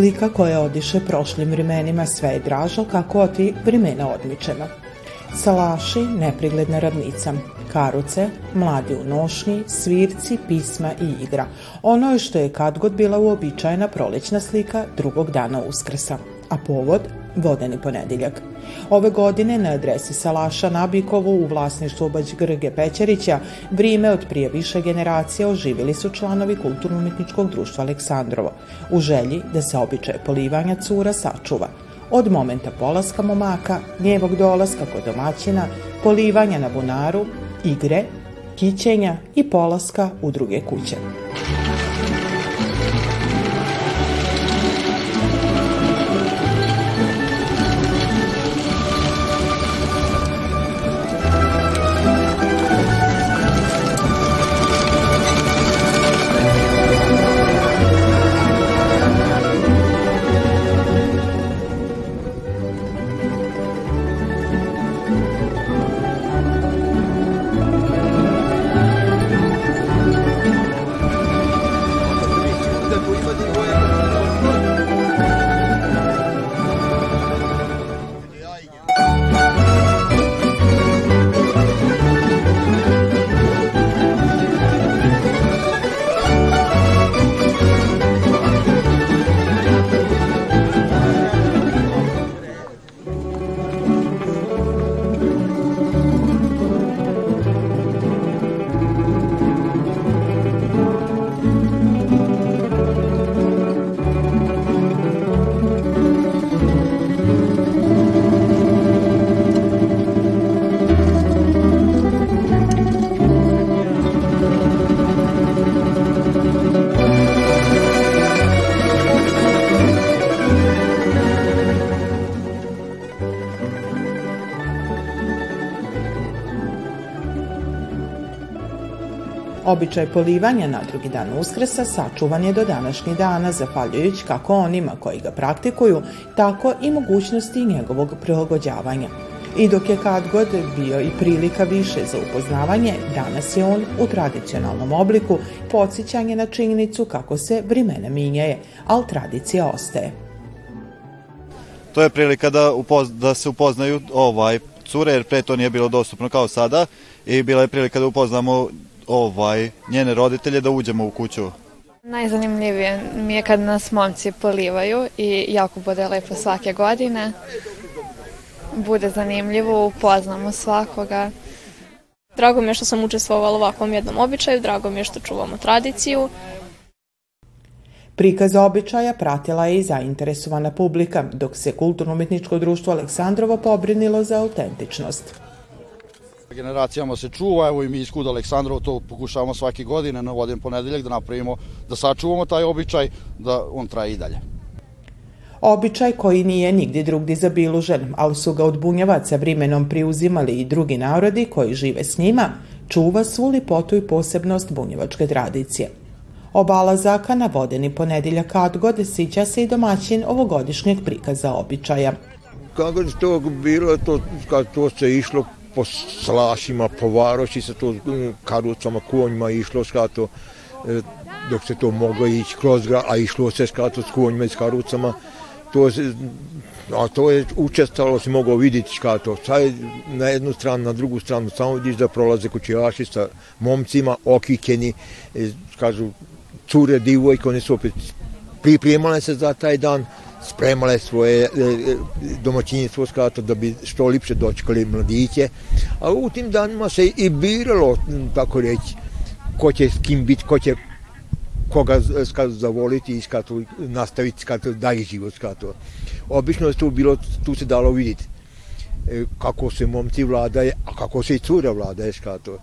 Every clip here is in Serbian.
Slika koja odiše prošlim vremenima sve je dražo kako ti vremena odmičemo. Salaši, neprigledna ravnica, karuce, mladi u nošnji, svirci, pisma i igra. Ono je što je kad god bila uobičajena prolećna slika drugog dana uskrsa, a povod vodeni ponediljak. Ove godine na adresi Salaša Nabikovu u vlasništvu Bać Grge Pećerića vrime od prije više generacija oživili su članovi Kulturno-umetničkog društva Aleksandrovo u želji da se običaje polivanja cura sačuva – od momenta polaska momaka, njevog dolaska kod domaćina, polivanja na bunaru, igre, kićenja i polaska u druge kuće. Običaj polivanja na drugi dan uskresa sačuvan je do današnjih dana, zahvaljujući kako onima koji ga praktikuju, tako i mogućnosti njegovog prilagođavanja. I dok je kad god bio i prilika više za upoznavanje, danas je on u tradicionalnom obliku podsjećanje na činjenicu kako se vrimena minjaje, ali tradicija ostaje. To je prilika da, upoz, da se upoznaju ovaj cure, jer pre to nije bilo dostupno kao sada i bila je prilika da upoznamo ovaj, njene roditelje da uđemo u kuću? Najzanimljivije mi je kad nas momci polivaju i jako bude lepo svake godine. Bude zanimljivo, upoznamo svakoga. Drago mi je što sam učestvovala u ovakvom jednom običaju, drago mi je što čuvamo tradiciju. Prikaz običaja pratila je i zainteresovana publika, dok se Kulturno-umetničko društvo Aleksandrovo pobrinilo za autentičnost. Generacijama se čuva, evo i mi iz Kuda Aleksandrova to pokušavamo svake godine na voden ponedeljak da napravimo, da sačuvamo taj običaj, da on traje i dalje. Običaj koji nije nigdje drugdje zabilužen, ali su ga od bunjevaca vrimenom priuzimali i drugi narodi koji žive s njima, čuva svu lipotu i posebnost bunjevačke tradicije. Obala zaka na vodeni ponedeljak kad god sića se i domaćin ovogodišnjeg prikaza običaja. Kako je to bilo, to, kad to se išlo po slašima, po varoši sa to karucama, konjima išlo skato, e, dok se to moglo ići kroz grad, a išlo se skato s konjima i s karucama, to se, a to je učestalo se mogao vidjeti skato, sad na jednu stranu, na drugu stranu, samo vidiš da prolaze kućijaši sa momcima, okikeni, e, kažu, cure, divojke, one su opet pripremale se za taj dan, spremale svoje e, e, domaćinstvo skato da bi što lipše dočekali mladiće, a u tim danima se i biralo, tako reći, ko će s kim biti, ko će koga skato zavoliti i skato nastaviti skato dalje život skato. Obično je tu bilo, tu se dalo vidjeti e, kako se momci vladaje, a kako se i cura vladaje skato.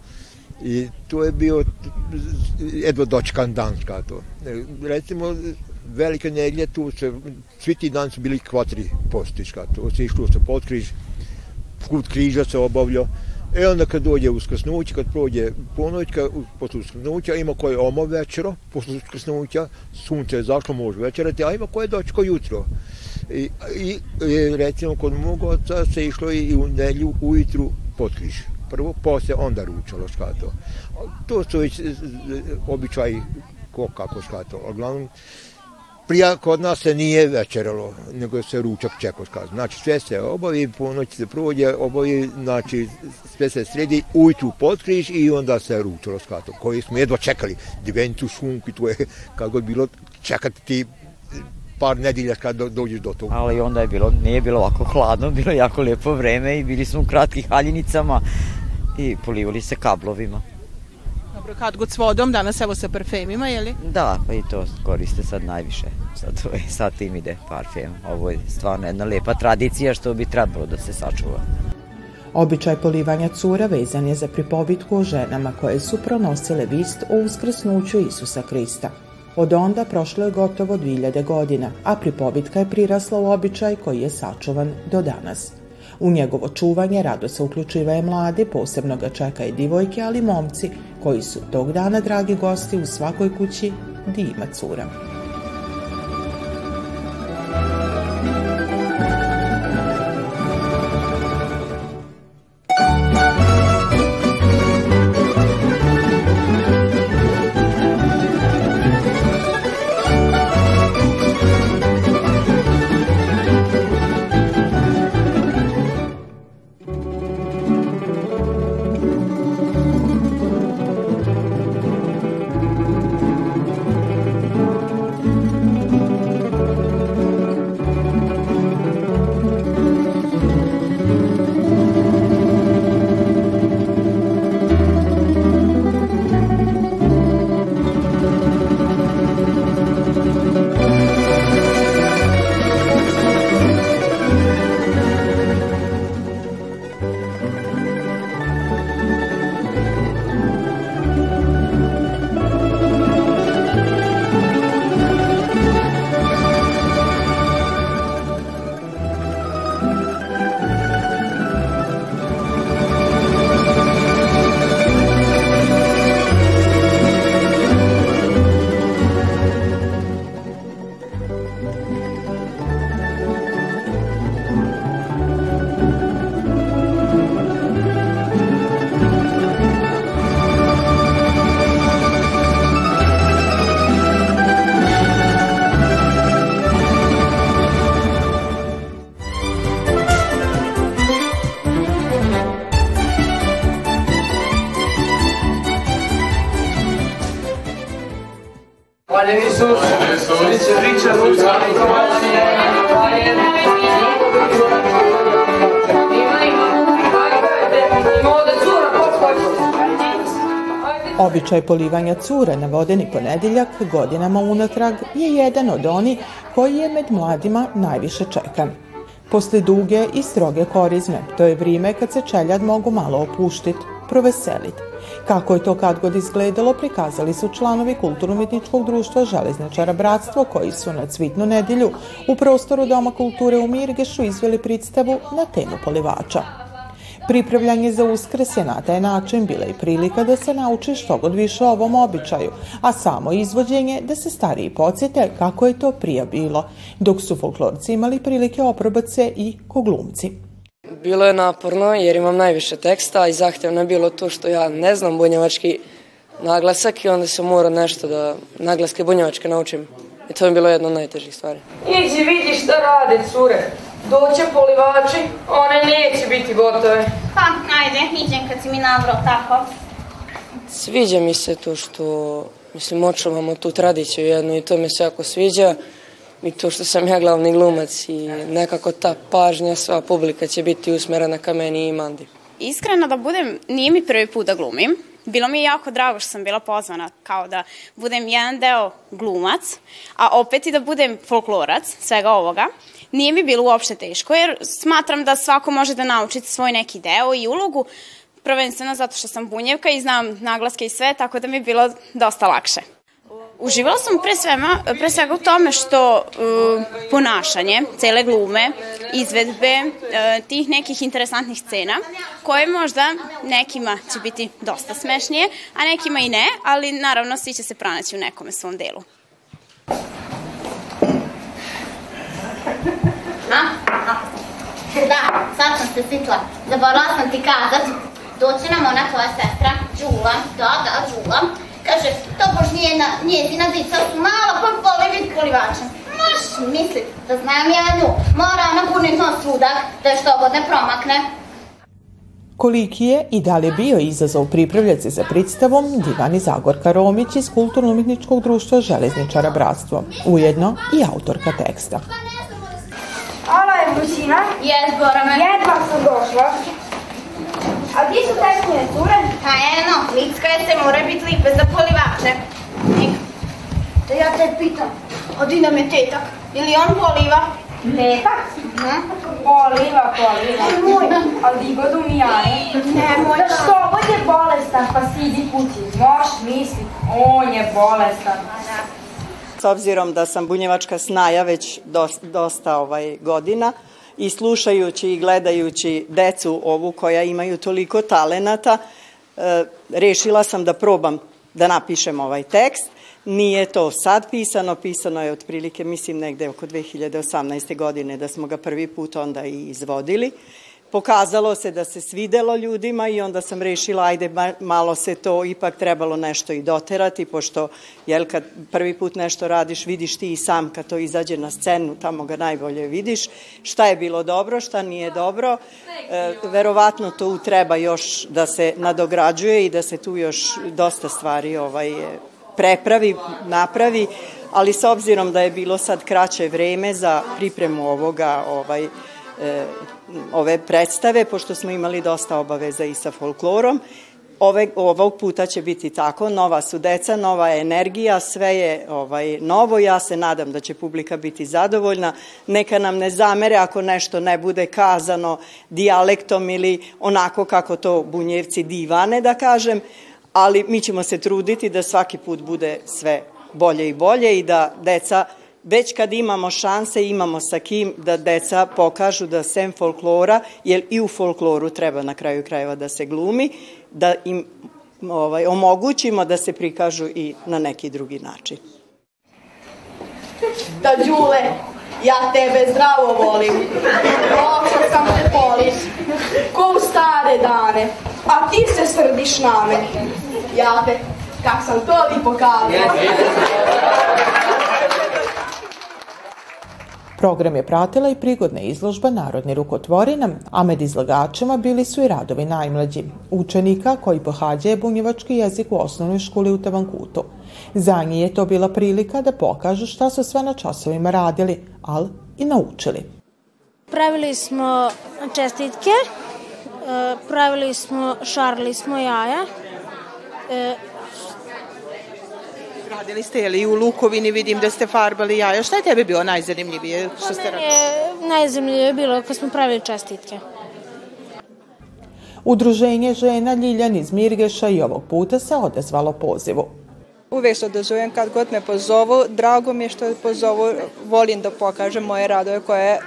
I to je bio jedva dočekan dan skato. Recimo, velike nedelje, tu se, svi ti dan su bili kvatri postiška, tu se išlo se potkriž, put križa se obavljao, E onda kad dođe uskrsnuće, kad prođe ponoćka, posle uskrsnuća, ima koje omo večero, posle uskrsnuća, sunce je zašlo, može večerati, a ima koje dočko jutro. I, i, i recimo kod mog oca se išlo i u nelju ujutru potkriž. Prvo, posle, onda ručalo škato. To su već običaji ko kako škato. Uglavnom, prija kod nas se nije večeralo, nego se ručak čekao, skaz. Znači sve se obavi, po noći se prođe, obavi, znači sve se sredi, ujutru potkriš i onda se ručalo skato, koji smo jedva čekali, divencu šunku, to je kad god bilo čekati ti par nedelja kad do, dođeš do toga. Ali onda je bilo, nije bilo ovako hladno, bilo je jako lepo vreme i bili smo u kratkih haljinicama i polivali se kablovima. Dobro, kad god s vodom, danas evo sa parfemima, je li? Da, pa i to koriste sad najviše. Sad, je, sad tim ide parfem. Ovo je stvarno jedna lepa tradicija što bi trebalo da se sačuva. Običaj polivanja cura vezan je za pripovitku o ženama koje su pronosile vist o uskrsnuću Isusa Krista. Od onda prošlo je gotovo 2000 godina, a pripovitka je prirasla u običaj koji je sačuvan do danas. U njegovo čuvanje rado se uključivaju mladi, posebno ga čeka i divojke, ali momci, koji su tog dana dragi gosti u svakoj kući di ima cura. Priča ruska, Običaj polivanja cure na vodeni ponedeljak godinama unatrag je jedan od oni koji je med mladima najviše čekan. Posle duge i stroge korizme, to je vrijeme kad se čeljad mogu malo opuštiti, proveseliti. Kako je to kad god izgledalo, prikazali su članovi Kulturno-umetničkog društva Železničara Bratstvo, koji su na cvitnu nedelju u prostoru Doma kulture u Mirgešu izveli predstavu na temu polivača. Pripravljanje za uskrs je na taj način bila i prilika da se nauči što god više o ovom običaju, a samo izvođenje da se stariji podsjete kako je to prija bilo, dok su folklorci imali prilike oprobati se i ko glumci. Bilo je naporno jer imam najviše teksta i zahtevno je bilo to što ja ne znam bunjevački naglasak i onda sam morao nešto da naglaske bunjevačke naučim. I to je bilo jedna od najtežih stvari. Iđi vidi šta rade cure. Doće polivači, one neće biti gotove. Pa, ajde, iđem kad si mi navrao tako. Sviđa mi se to što, mislim, očuvamo tu tradiciju jednu i to mi se jako sviđa. I to što sam ja glavni glumac i nekako ta pažnja, sva publika će biti usmerena ka meni i Mandi. Iskreno da budem, nije mi prvi put da glumim. Bilo mi je jako drago što sam bila pozvana kao da budem jedan deo glumac, a opet i da budem folklorac svega ovoga. Nije mi bilo uopšte teško jer smatram da svako može da nauči svoj neki deo i ulogu, prvenstveno zato što sam bunjevka i znam naglaske i sve, tako da mi je bilo dosta lakše. Uživala sam pre, svema, pre svega u tome što uh, ponašanje, cele glume, izvedbe uh, tih nekih interesantnih scena, koje možda nekima će biti dosta smešnije, a nekima i ne, ali naravno svi će se pronaći u nekome svom delu. A? A? Da, sad sam se sitla. Zaboravila sam ti kazat. Doće nam ona tvoja sestra, Đula. Da, da, Đula Kaže, to bož njena, njezina dica su malo pa voli biti polivačem. mislit da znam jednu. Mora ona punit nos svudak, da je što god ne promakne. Koliki je i da li je bio izazov pripravljati se za predstavom Divani Zagorka Romić iz Kulturno-umjetničkog društva Železničara Bratstvo, ujedno i autorka teksta. Ala je Brusina. Jes, Borame. Jedva sam došla. A gdje su tekstine cure? Pa eno, lickaje se, mora biti lipe za polivače. Da ja te pitam, a di nam je tetak? Ili on poliva? Tetak? Hm? Poliva, poliva. Nemoj. A di god umijane? Nemoj. Da što god je bolestan, pa si idi kući. Moš mislit, on je bolestan. S obzirom da sam bunjevačka snaja već dosta, dosta ovaj, godina i slušajući i gledajući decu ovu koja imaju toliko talenata, e, rešila sam da probam da napišem ovaj tekst. Nije to sad pisano, pisano je otprilike, mislim, negde oko 2018. godine da smo ga prvi put onda i izvodili. Pokazalo se da se svidelo ljudima i onda sam rešila, ajde, malo se to ipak trebalo nešto i doterati, pošto, jel, kad prvi put nešto radiš, vidiš ti i sam kad to izađe na scenu, tamo ga najbolje vidiš, šta je bilo dobro, šta nije dobro. E, verovatno tu treba još da se nadograđuje i da se tu još dosta stvari ovaj, prepravi, napravi, ali s obzirom da je bilo sad kraće vreme za pripremu ovoga, ovaj, ove predstave, pošto smo imali dosta obaveza i sa folklorom, Ove, ovog puta će biti tako, nova su deca, nova je energija, sve je ovaj, novo, ja se nadam da će publika biti zadovoljna, neka nam ne zamere ako nešto ne bude kazano dijalektom ili onako kako to bunjevci divane da kažem, ali mi ćemo se truditi da svaki put bude sve bolje i bolje i da deca već kad imamo šanse, imamo sa kim da deca pokažu da sem folklora, jer i u folkloru treba na kraju krajeva da se glumi, da im ovaj, omogućimo da se prikažu i na neki drugi način. Da, Đule, ja tebe zdravo volim. Loša sam te polis, ko u stare dane, a ti se srdiš na mene. Ja te, kak sam to ti pokazala. Program je pratila i prigodna izložba Narodni rukotvorina, a med izlagačima bili su i radovi najmlađi, učenika koji pohađaju bunjevački jezik u osnovnoj školi u Tavankutu. Za njih je to bila prilika da pokažu šta su sve na časovima radili, ali i naučili. Pravili smo čestitke, e, pravili smo, šarili smo jaja, e, Radili ste, jeli u Lukovini vidim da ste farbali jaja. Šta je tebe bilo najzanimljivije što ste radili? je najzanimljivije bilo kad smo pravili čestitke. Udruženje žena Ljiljan iz Mirgeša i ovog puta se odezvalo pozivu. Uvek se odazovem kad god me pozovu. Drago mi je što pozovu. Volim da pokažem moje radove koje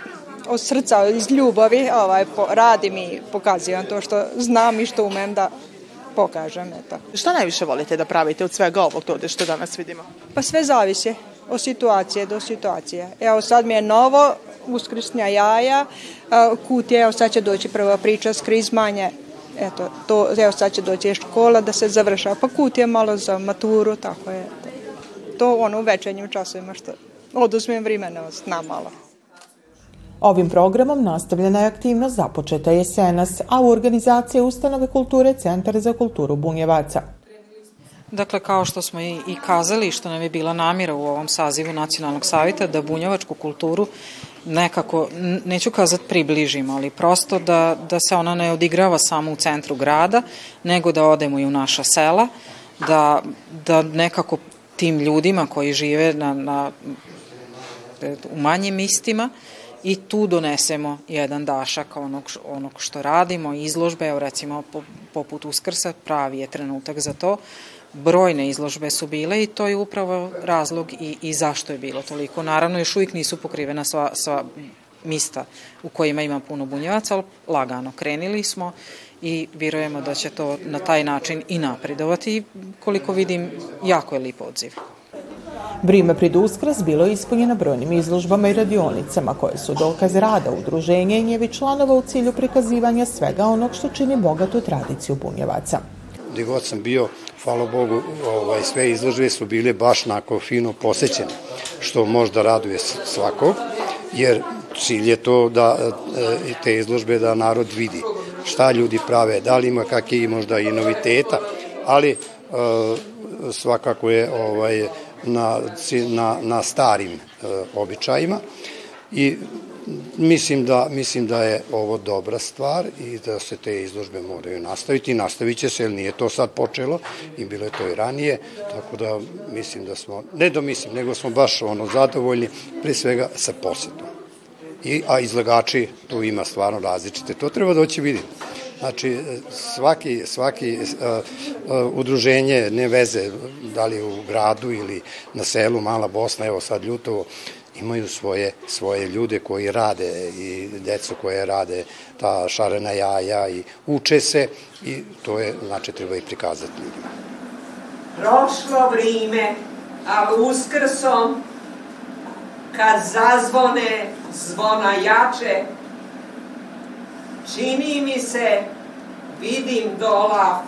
od srca, iz ljubavi ovaj, po, radim i pokazujem to što znam i što umem da pokažem. Eto. Šta najviše volite da pravite od svega ovog to što danas vidimo? Pa sve zavisi od situacije do situacije. Evo sad mi je novo, uskrsnja jaja, kutija, evo sad će doći prva priča s krizmanje, eto, to, evo sad će doći škola da se završava, pa kutija malo za maturu, tako je. To ono u večernjim časovima što oduzmem vremena, znam malo. Ovim programom nastavljena je aktivnost započeta jesenas, a u organizaciji Ustanove kulture Centar za kulturu Bunjevaca. Dakle, kao što smo i, i kazali, što nam je bila namira u ovom sazivu Nacionalnog savjeta, da bunjevačku kulturu nekako, neću kazati približimo, ali prosto da, da se ona ne odigrava samo u centru grada, nego da odemo i u naša sela, da, da nekako tim ljudima koji žive na, na, u manjim mistima, i tu donesemo jedan dašak onog, onog što radimo, izložbe, evo recimo poput Uskrsa, pravi je trenutak za to, brojne izložbe su bile i to je upravo razlog i, i zašto je bilo toliko. Naravno, još uvijek nisu pokrivena sva, sva mista u kojima ima puno bunjevaca, ali lagano krenili smo i vjerujemo da će to na taj način i napredovati koliko vidim, jako je lip odziv. Vrime pred uskras bilo je ispunjeno brojnim izložbama i radionicama koje su dokaz rada udruženja i njevi članova u cilju prikazivanja svega onog što čini bogatu tradiciju bunjevaca. Gde god sam bio, hvala Bogu, ovaj, sve izložbe su bile baš nako fino posećene, što možda raduje svakog, jer cilj je to da e, te izložbe da narod vidi šta ljudi prave, da li ima kakve možda i noviteta, ali e, svakako je ovaj, na, na, na starim e, običajima i Mislim da, mislim da je ovo dobra stvar i da se te izložbe moraju nastaviti. Nastavit će se, jer nije to sad počelo i bilo je to i ranije, tako da mislim da smo, ne da mislim, nego smo baš ono zadovoljni, pre svega sa posetom. I, a izlagači tu ima stvarno različite, to treba doći vidjeti. Znači, svaki, svaki uh, uh, udruženje, ne veze, da li u gradu ili na selu, Mala Bosna, evo sad Ljutovo, imaju svoje, svoje ljude koji rade i deco koje rade ta šarena jaja i uče se i to je, znači, treba i prikazati ljudima. Prošlo vrime, ali uskrsom, kad zazvone zvona jače, čini mi se, vidim dola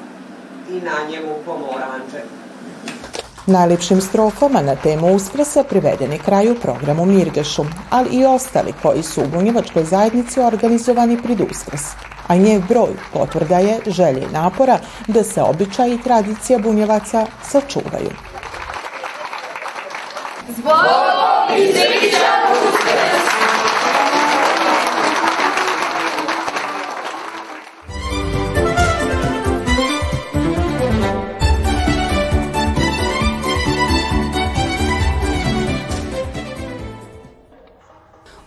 i na njemu pomoranče. Najlepšim strofama na temu Uskresa privedeni kraju programu Mirgešu, ali i ostali koji su u bunjevačkoj zajednici organizovani prid Uskrs. A njev broj potvrda je želje i napora da se običaj i tradicija bunjevaca sačuvaju. Zbog i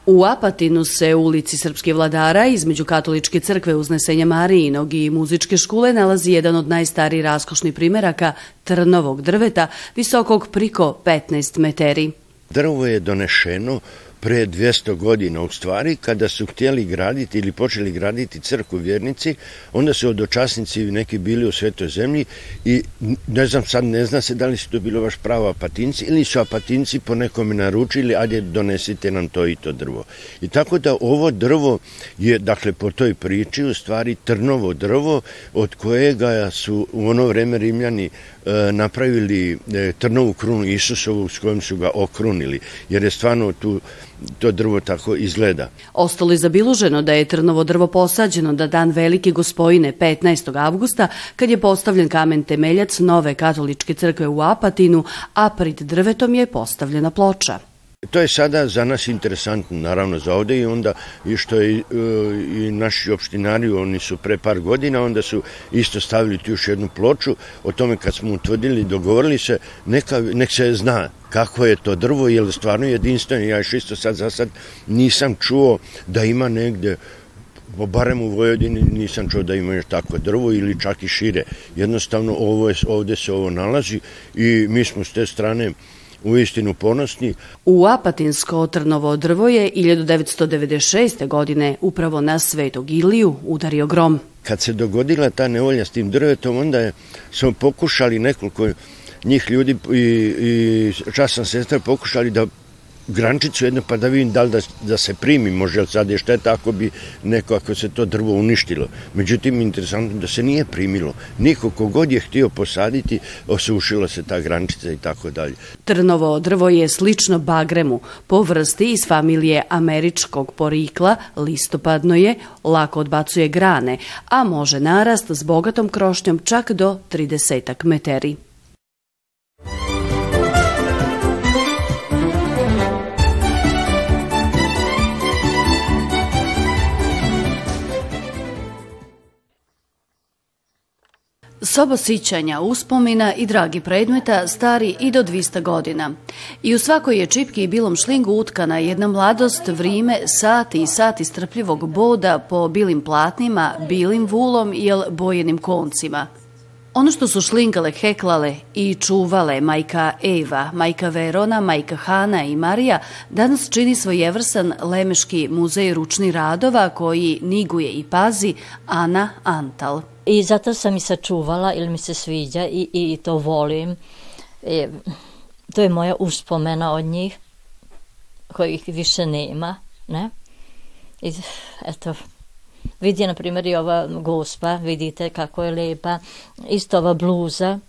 U Apatinu se u ulici Srpskih vladara između katoličke crkve uznesenja Marijinog i muzičke škole nalazi jedan od najstarijih raskošnih primeraka trnovog drveta visokog priko 15 meteri. Drvo je donešeno pre 200 godina. U stvari kada su htjeli graditi ili počeli graditi crku vjernici onda su odočasnici neki bili u svetoj zemlji i ne znam sad ne zna se da li su to bilo baš pravo apatinci ili su apatinci po nekome naručili ajde donesite nam to i to drvo. I tako da ovo drvo je dakle po toj priči u stvari trnovo drvo od kojega su u ono vreme Rimljani e, napravili e, trnovu krunu Isusovu s kojom su ga okrunili jer je stvarno tu to drvo tako izgleda. Ostalo je zabiluženo da je trnovo drvo posađeno da dan velike gospojine 15. avgusta kad je postavljen kamen temeljac nove katoličke crkve u Apatinu, a pred drvetom je postavljena ploča. To je sada za nas interesantno, naravno za ovde i onda i što je i naši opštinari, oni su pre par godina, onda su isto stavili tu još jednu ploču, o tome kad smo utvrdili, dogovorili se, neka, nek se zna kako je to drvo, je li stvarno jedinstveno, ja još isto sad za sad nisam čuo da ima negde barem u Vojvodini nisam čuo da ima još takvo drvo ili čak i šire. Jednostavno ovo je, ovde se ovo nalazi i mi smo s te strane u istinu ponosni. U Apatinsko trnovo drvo je 1996. godine upravo na Svetog Iliju udario grom. Kad se dogodila ta nevolja s tim drvetom, onda je, smo pokušali nekoliko njih ljudi i, i časna sestra pokušali da grančicu jedno pa da vidim da li da, da se primi, može li sad je šteta ako bi neko, ako se to drvo uništilo. Međutim, interesantno da se nije primilo. Niko kogod je htio posaditi, osušilo se ta grančica i tako dalje. Trnovo drvo je slično bagremu, po vrsti iz familije američkog porikla, listopadno je, lako odbacuje grane, a može narast s bogatom krošnjom čak do 30 meteri. Soba sićanja, uspomina i dragi predmeta stari i do 200 godina. I u svakoj je čipki i bilom šlingu utkana jedna mladost, vrime, sati i sati strpljivog boda po bilim platnima, bilim vulom i bojenim koncima. Ono što su šlingale, heklale i čuvale majka Eva, majka Verona, majka Hana i Marija danas čini svojevrsan Lemeški muzej ručni radova koji niguje i pazi Ana Antal. I zato sam i sačuvala, ili mi se sviđa i, i to volim. E, to je moja uspomena od njih, kojih više nema, ne? I, eto, vidi, na primjer, i ova gospa, vidite kako je lepa, isto ova bluza,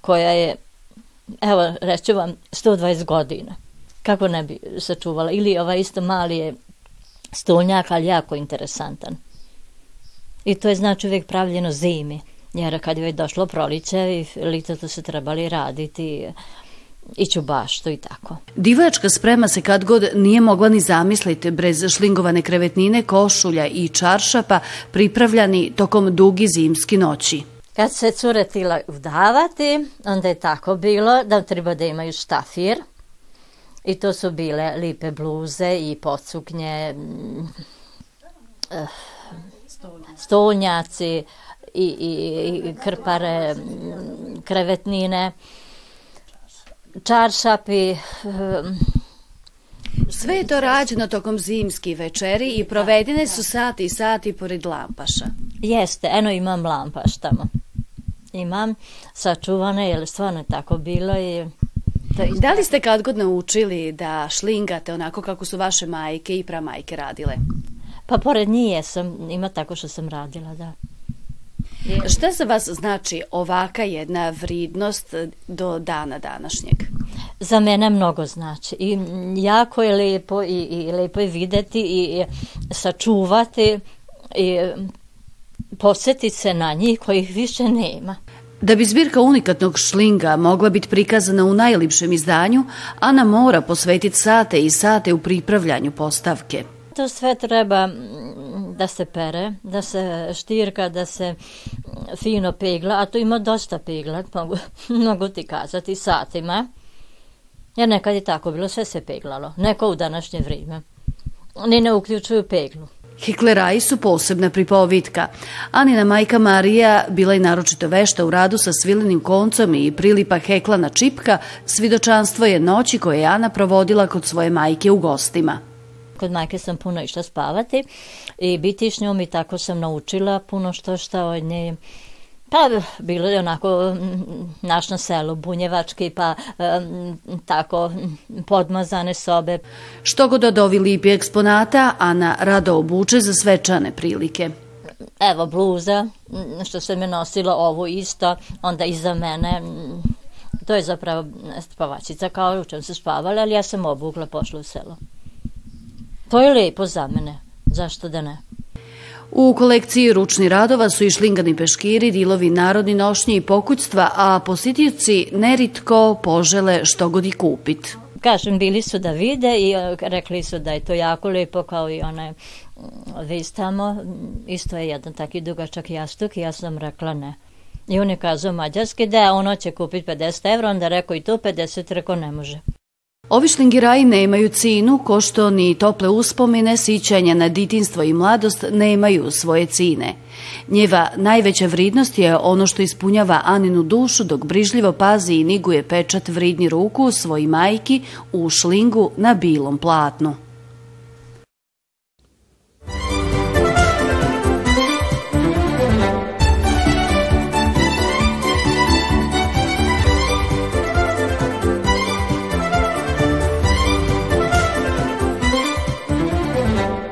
koja je, evo, reću vam, 120 godina. Kako ne bi sačuvala? Ili ovaj isto mali je stolnjak, ali jako interesantan. I to je znači uvijek pravljeno zimi, jer kad je već došlo proliče i lito to se trebali raditi, u baštu i tako. Divojačka sprema se kad god nije mogla ni zamisliti brez šlingovane krevetnine, košulja i čaršapa pripravljani tokom dugi zimski noći. Kad se cure tila udavati, onda je tako bilo da treba da imaju štafir. I to su bile lipe bluze i pocuknje, stolnjaci i, i, i krpare, krevetnine, čaršapi. Sve je to rađeno tokom zimski večeri i provedene su sati i sati pored lampaša. Jeste, eno imam lampaš tamo. Imam sačuvane, jer stvarno tako bilo i Da li ste kad god naučili da šlingate onako kako su vaše majke i pramajke radile? Pa pored nije sam, ima tako što sam radila, da. Šta za vas znači ovaka jedna vridnost do dana današnjeg? Za mene mnogo znači i jako je lepo i, i lepo je videti i sačuvati i posjetiti se na njih kojih više nema. Da bi zbirka unikatnog šlinga mogla biti prikazana u najlipšem izdanju, Ana mora posvetiti sate i sate u pripravljanju postavke. To sve treba da se pere, da se štirka, da se fino pegla, a tu ima dosta pegla, mogu, mogu ti kazati, satima. Jer nekad je tako bilo, sve se peglalo, neko u današnje vrijeme. Ni ne uključuju peglu. Hikleraji su posebna pripovitka. Anina majka Marija bila je naročito vešta u radu sa svilenim koncom i prilipa heklana čipka, svidočanstvo je noći koje je Ana provodila kod svoje majke u gostima. Kod majke sam puno išla spavati i biti s njom i tako sam naučila puno što šta od nje. Pa bilo je onako naš na selu bunjevački pa um, tako podmazane sobe. Što god od ovi lipi eksponata, Ana rado obuče za svečane prilike. Evo bluza, što se me nosilo ovo isto, onda iza mene, to je zapravo spavačica kao u čem se spavala, ali ja sam obukla, pošla u selo. To je lepo za mene, zašto da ne? U kolekciji ručni radova su i šlingani peškiri, dilovi narodni nošnji i pokućstva, a posjetioci neritko požele što god i kupit. Kažem, bili su da vide i rekli su da je to jako lepo kao i onaj vis tamo. Isto je jedan taki dugačak jastuk i ja sam rekla ne. I on je kazao mađarski da ono će kupiti 50 evra, onda rekao i to 50, rekao ne može. Ovi šlingiraji nemaju cinu, ko što ni tople uspomene, sićanja na ditinstvo i mladost nemaju svoje cine. Njeva najveća vridnost je ono što ispunjava Aninu dušu dok brižljivo pazi i niguje pečat vridni ruku svoji majki u šlingu na bilom platnu.